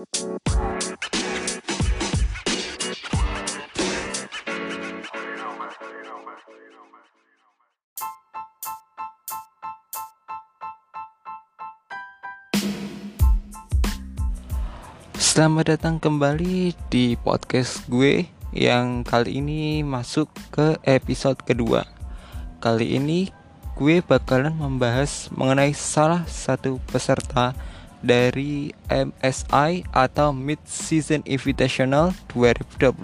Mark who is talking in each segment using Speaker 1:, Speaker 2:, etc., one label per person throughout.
Speaker 1: Selamat datang kembali di podcast gue yang kali ini masuk ke episode kedua. Kali ini gue bakalan membahas mengenai salah satu peserta dari MSI atau Mid Season Invitational 2021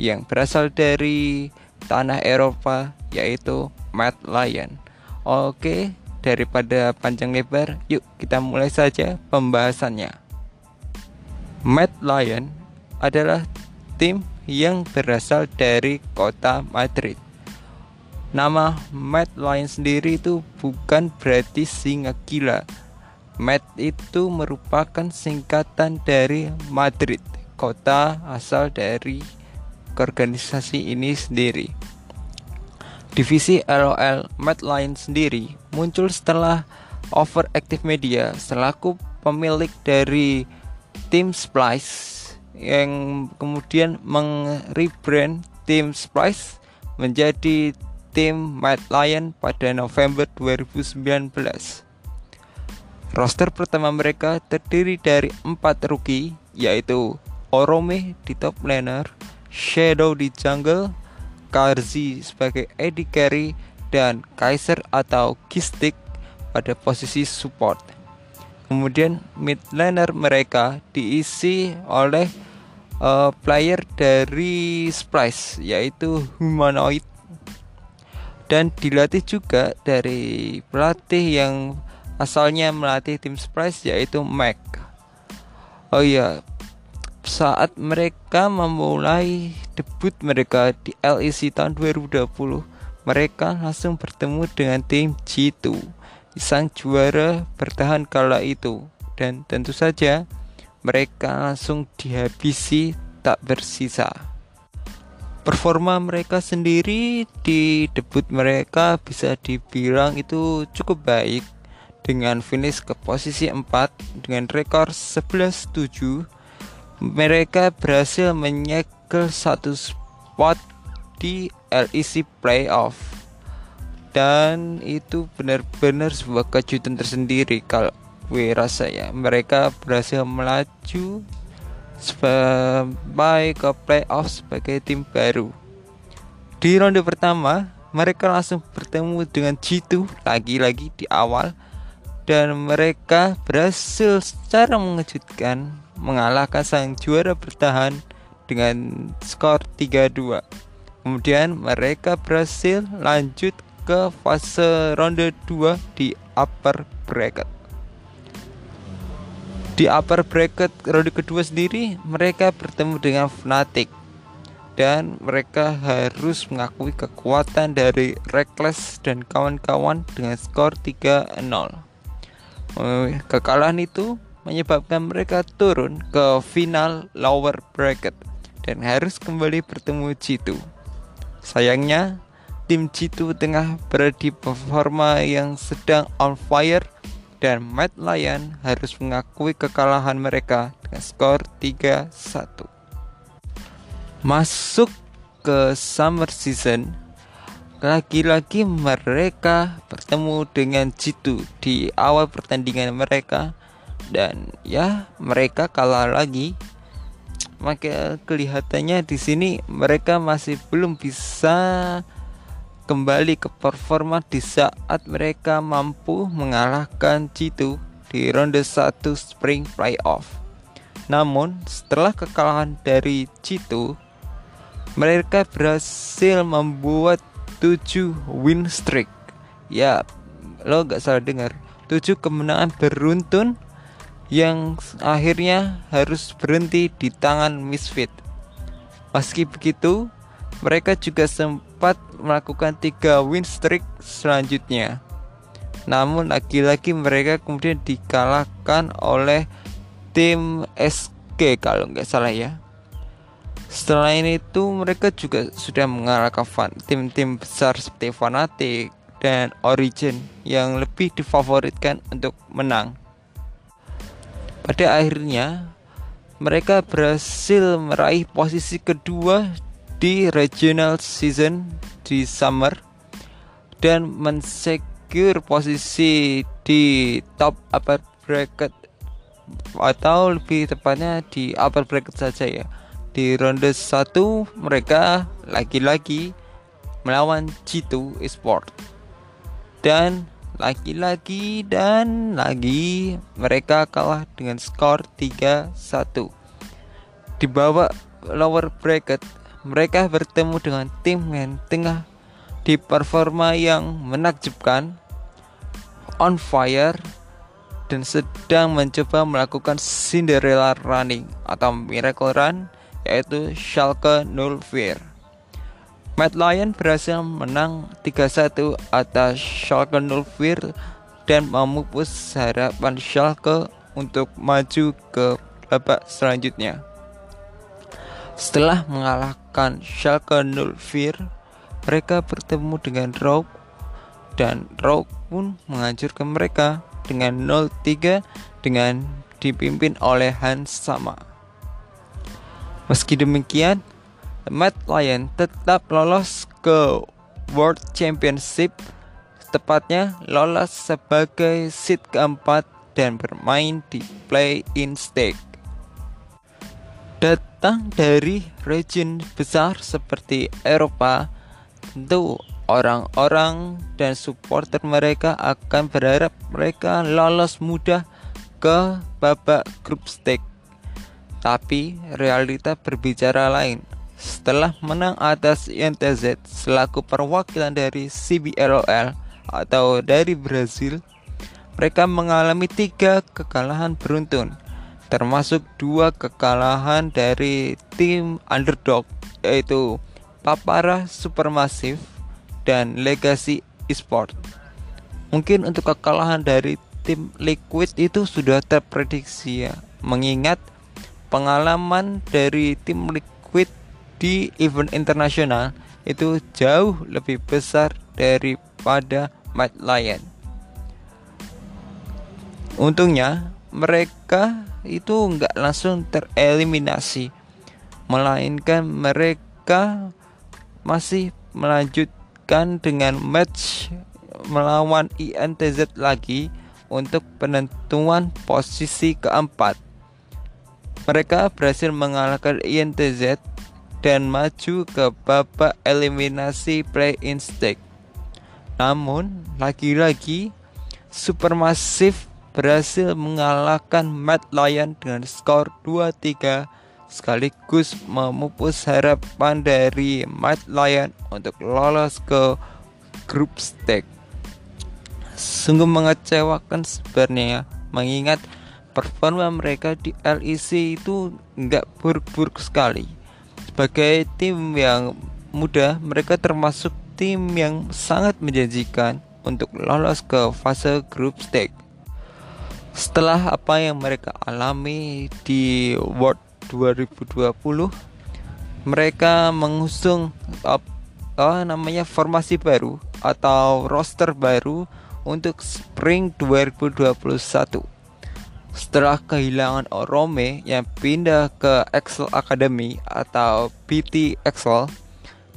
Speaker 1: yang berasal dari tanah Eropa yaitu Matt Lyon. Oke, daripada panjang lebar, yuk kita mulai saja pembahasannya. Mad Lion adalah tim yang berasal dari kota Madrid. Nama Mad Lion sendiri itu bukan berarti singa gila. Mad itu merupakan singkatan dari Madrid, kota asal dari organisasi ini sendiri. Divisi LOL Mad Lion sendiri muncul setelah Overactive Media selaku pemilik dari tim Splice yang kemudian mengrebrand tim Splice menjadi tim Mad Lion pada November 2019. Roster pertama mereka terdiri dari empat rookie yaitu Orome di top laner, Shadow di jungle, Karzi sebagai AD carry, dan Kaiser atau Kistik pada posisi support. Kemudian mid laner mereka diisi oleh uh, player dari Splice yaitu Humanoid dan dilatih juga dari pelatih yang asalnya melatih tim Splice yaitu Mac. Oh iya, saat mereka memulai debut mereka di LEC tahun 2020, mereka langsung bertemu dengan tim G2 sang juara bertahan kala itu dan tentu saja mereka langsung dihabisi tak bersisa. Performa mereka sendiri di debut mereka bisa dibilang itu cukup baik dengan finish ke posisi 4 dengan rekor 11-7 mereka berhasil menyegel satu spot di LEC Playoff. Dan itu benar-benar sebuah kejutan tersendiri kalau gue rasa ya. Mereka berhasil melaju sampai ke playoff sebagai tim baru. Di ronde pertama mereka langsung bertemu dengan G2 lagi-lagi di awal dan mereka berhasil secara mengejutkan mengalahkan sang juara bertahan dengan skor 3-2 kemudian mereka berhasil lanjut ke fase ronde 2 di upper bracket. Di upper bracket ronde kedua sendiri mereka bertemu dengan Fnatic dan mereka harus mengakui kekuatan dari Reckless dan kawan-kawan dengan skor 3-0. Eh, kekalahan itu menyebabkan mereka turun ke final lower bracket dan harus kembali bertemu G2. Sayangnya, tim G2 tengah berada di performa yang sedang on fire dan Mad Lion harus mengakui kekalahan mereka dengan skor 3-1. Masuk ke summer season, lagi-lagi mereka bertemu dengan G2 di awal pertandingan mereka dan ya mereka kalah lagi maka kelihatannya di sini mereka masih belum bisa kembali ke performa di saat mereka mampu mengalahkan G2 di ronde 1 Spring Playoff. Namun, setelah kekalahan dari G2, mereka berhasil membuat 7 win streak. Ya, lo gak salah dengar. 7 kemenangan beruntun yang akhirnya harus berhenti di tangan Misfit. Meski begitu, mereka juga sempat melakukan tiga win streak selanjutnya. Namun lagi-lagi mereka kemudian dikalahkan oleh tim SG kalau nggak salah ya. Setelah ini itu mereka juga sudah mengalahkan tim-tim besar seperti Fnatic dan Origin yang lebih difavoritkan untuk menang. Pada akhirnya mereka berhasil meraih posisi kedua di regional season di summer dan mensecure posisi di top upper bracket atau lebih tepatnya di upper bracket saja ya di ronde 1 mereka lagi-lagi melawan G2 Esport. Dan lagi-lagi dan lagi mereka kalah dengan skor 3-1 di bawah lower bracket mereka bertemu dengan tim yang tengah di performa yang menakjubkan on fire dan sedang mencoba melakukan Cinderella running atau miracle run yaitu Schalke 04 Matt Lyon berhasil menang 3-1 atas Schalke 04 dan memupus harapan Schalke untuk maju ke babak selanjutnya. Setelah mengalahkan Schalke 04, mereka bertemu dengan Rogue dan Rogue pun menghancurkan mereka dengan 0-3 dengan dipimpin oleh Hans Sama. Meski demikian, Matt Lyon tetap lolos ke World Championship tepatnya lolos sebagai seed keempat dan bermain di play-in stage. Datang dari region besar seperti Eropa, tentu orang-orang dan supporter mereka akan berharap mereka lolos mudah ke babak grup stage. Tapi realita berbicara lain setelah menang atas INTZ selaku perwakilan dari CBLOL atau dari Brazil, mereka mengalami tiga kekalahan beruntun, termasuk dua kekalahan dari tim underdog yaitu Papara Supermassive dan Legacy Esport. Mungkin untuk kekalahan dari tim Liquid itu sudah terprediksi ya, mengingat pengalaman dari tim Liquid di event internasional itu jauh lebih besar daripada Mad Lion. Untungnya mereka itu nggak langsung tereliminasi, melainkan mereka masih melanjutkan dengan match melawan INTZ lagi untuk penentuan posisi keempat. Mereka berhasil mengalahkan INTZ dan maju ke babak eliminasi play-in stage. Namun, lagi-lagi Supermassive berhasil mengalahkan Mad Lion dengan skor 2-3 sekaligus memupus harapan dari Mad Lion untuk lolos ke grup stage. Sungguh mengecewakan sebenarnya ya, mengingat performa mereka di LEC itu nggak buruk-buruk sekali sebagai tim yang muda, mereka termasuk tim yang sangat menjanjikan untuk lolos ke fase grup stage. Setelah apa yang mereka alami di World 2020, mereka mengusung apa namanya formasi baru atau roster baru untuk Spring 2021 setelah kehilangan Orome yang pindah ke Excel Academy atau PT Excel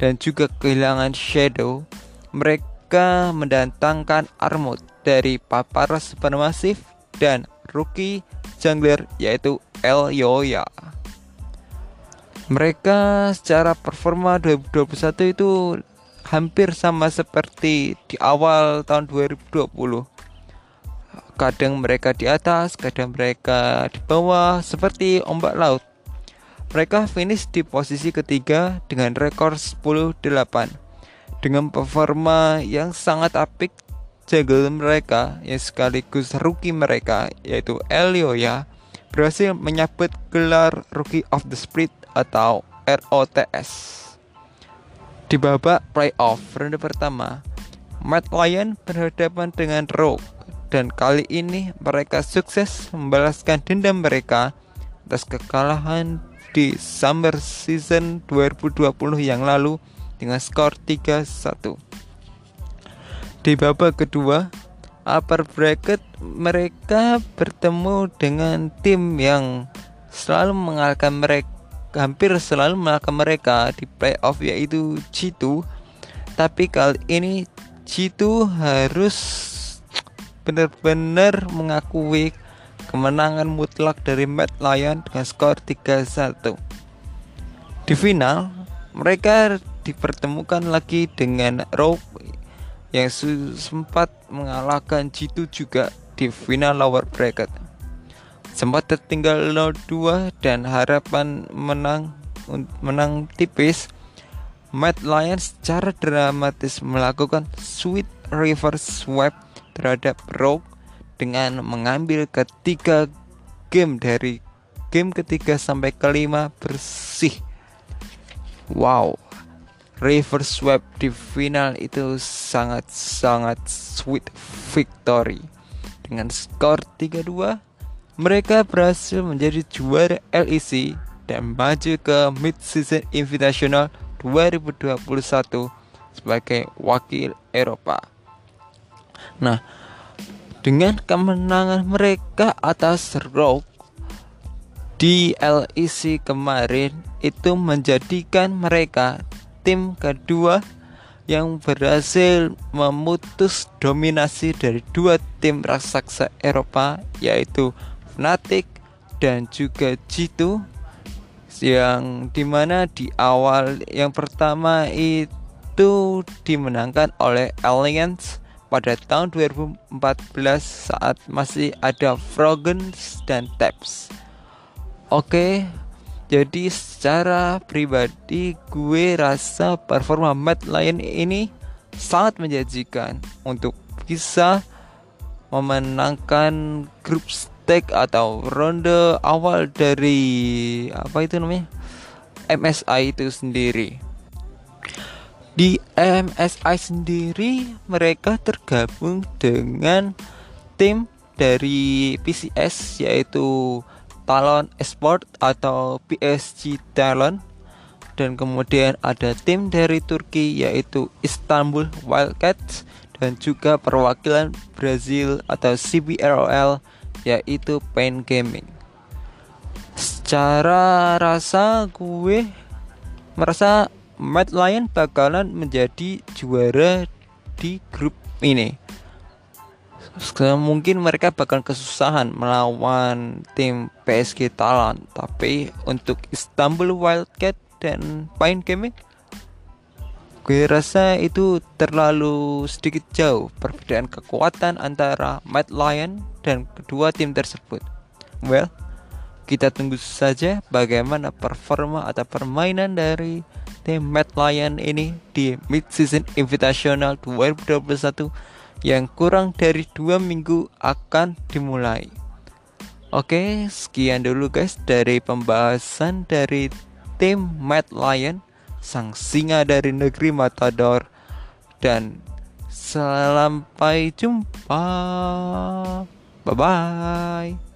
Speaker 1: dan juga kehilangan Shadow, mereka mendatangkan Armut dari Paparas Supermassive dan rookie jungler yaitu El Yoya. Mereka secara performa 2021 itu hampir sama seperti di awal tahun 2020 Kadang mereka di atas, kadang mereka di bawah, seperti ombak laut. Mereka finish di posisi ketiga dengan rekor 10-8. Dengan performa yang sangat apik, jagal mereka yang sekaligus rookie mereka yaitu Elioya berhasil menyabet gelar Rookie of the Split atau ROTS. Di babak playoff ronde pertama, Matt Lyon berhadapan dengan Rogue dan kali ini mereka sukses membalaskan dendam mereka atas kekalahan di summer season 2020 yang lalu dengan skor 3-1. Di babak kedua, upper bracket mereka bertemu dengan tim yang selalu mengalahkan mereka hampir selalu mengalahkan mereka di playoff yaitu G2 tapi kali ini G2 harus benar-benar mengakui kemenangan mutlak dari Mad Lion dengan skor 3-1 di final mereka dipertemukan lagi dengan Rogue yang sempat mengalahkan G2 juga di final lower bracket. Sempat tertinggal 0-2 dan harapan menang menang tipis. Mad Lions secara dramatis melakukan sweet reverse sweep terhadap Rogue dengan mengambil ketiga game dari game ketiga sampai kelima bersih. Wow, reverse sweep di final itu sangat-sangat sweet victory. Dengan skor 3-2, mereka berhasil menjadi juara LEC dan maju ke Mid-Season Invitational 2021 sebagai wakil Eropa. Nah, dengan kemenangan mereka atas Rogue di LEC kemarin itu menjadikan mereka tim kedua yang berhasil memutus dominasi dari dua tim raksasa Eropa yaitu Fnatic dan juga G2 yang di mana di awal yang pertama itu dimenangkan oleh Alliance pada tahun 2014 saat masih ada Froggens dan Taps. Oke, jadi secara pribadi gue rasa performa Matt Lion ini sangat menjanjikan untuk bisa memenangkan grup stage atau ronde awal dari apa itu namanya MSI itu sendiri. Di MSI sendiri mereka tergabung dengan tim dari PCS yaitu Talon Esport atau PSG Talon dan kemudian ada tim dari Turki yaitu Istanbul Wildcats dan juga perwakilan Brazil atau CBROL yaitu Pain Gaming. Secara rasa gue merasa Mad Lion bakalan menjadi juara di grup ini. Mungkin mereka bakal kesusahan melawan tim PSG Talent tapi untuk Istanbul Wildcat dan Pine Gaming gue rasa itu terlalu sedikit jauh perbedaan kekuatan antara Mad Lion dan kedua tim tersebut. Well kita tunggu saja bagaimana performa atau permainan dari tim Mad Lion ini di Mid-Season Invitational 2021 yang kurang dari dua minggu akan dimulai. Oke, sekian dulu guys dari pembahasan dari tim Mad Lion, sang singa dari negeri Matador. Dan sampai jumpa. Bye-bye.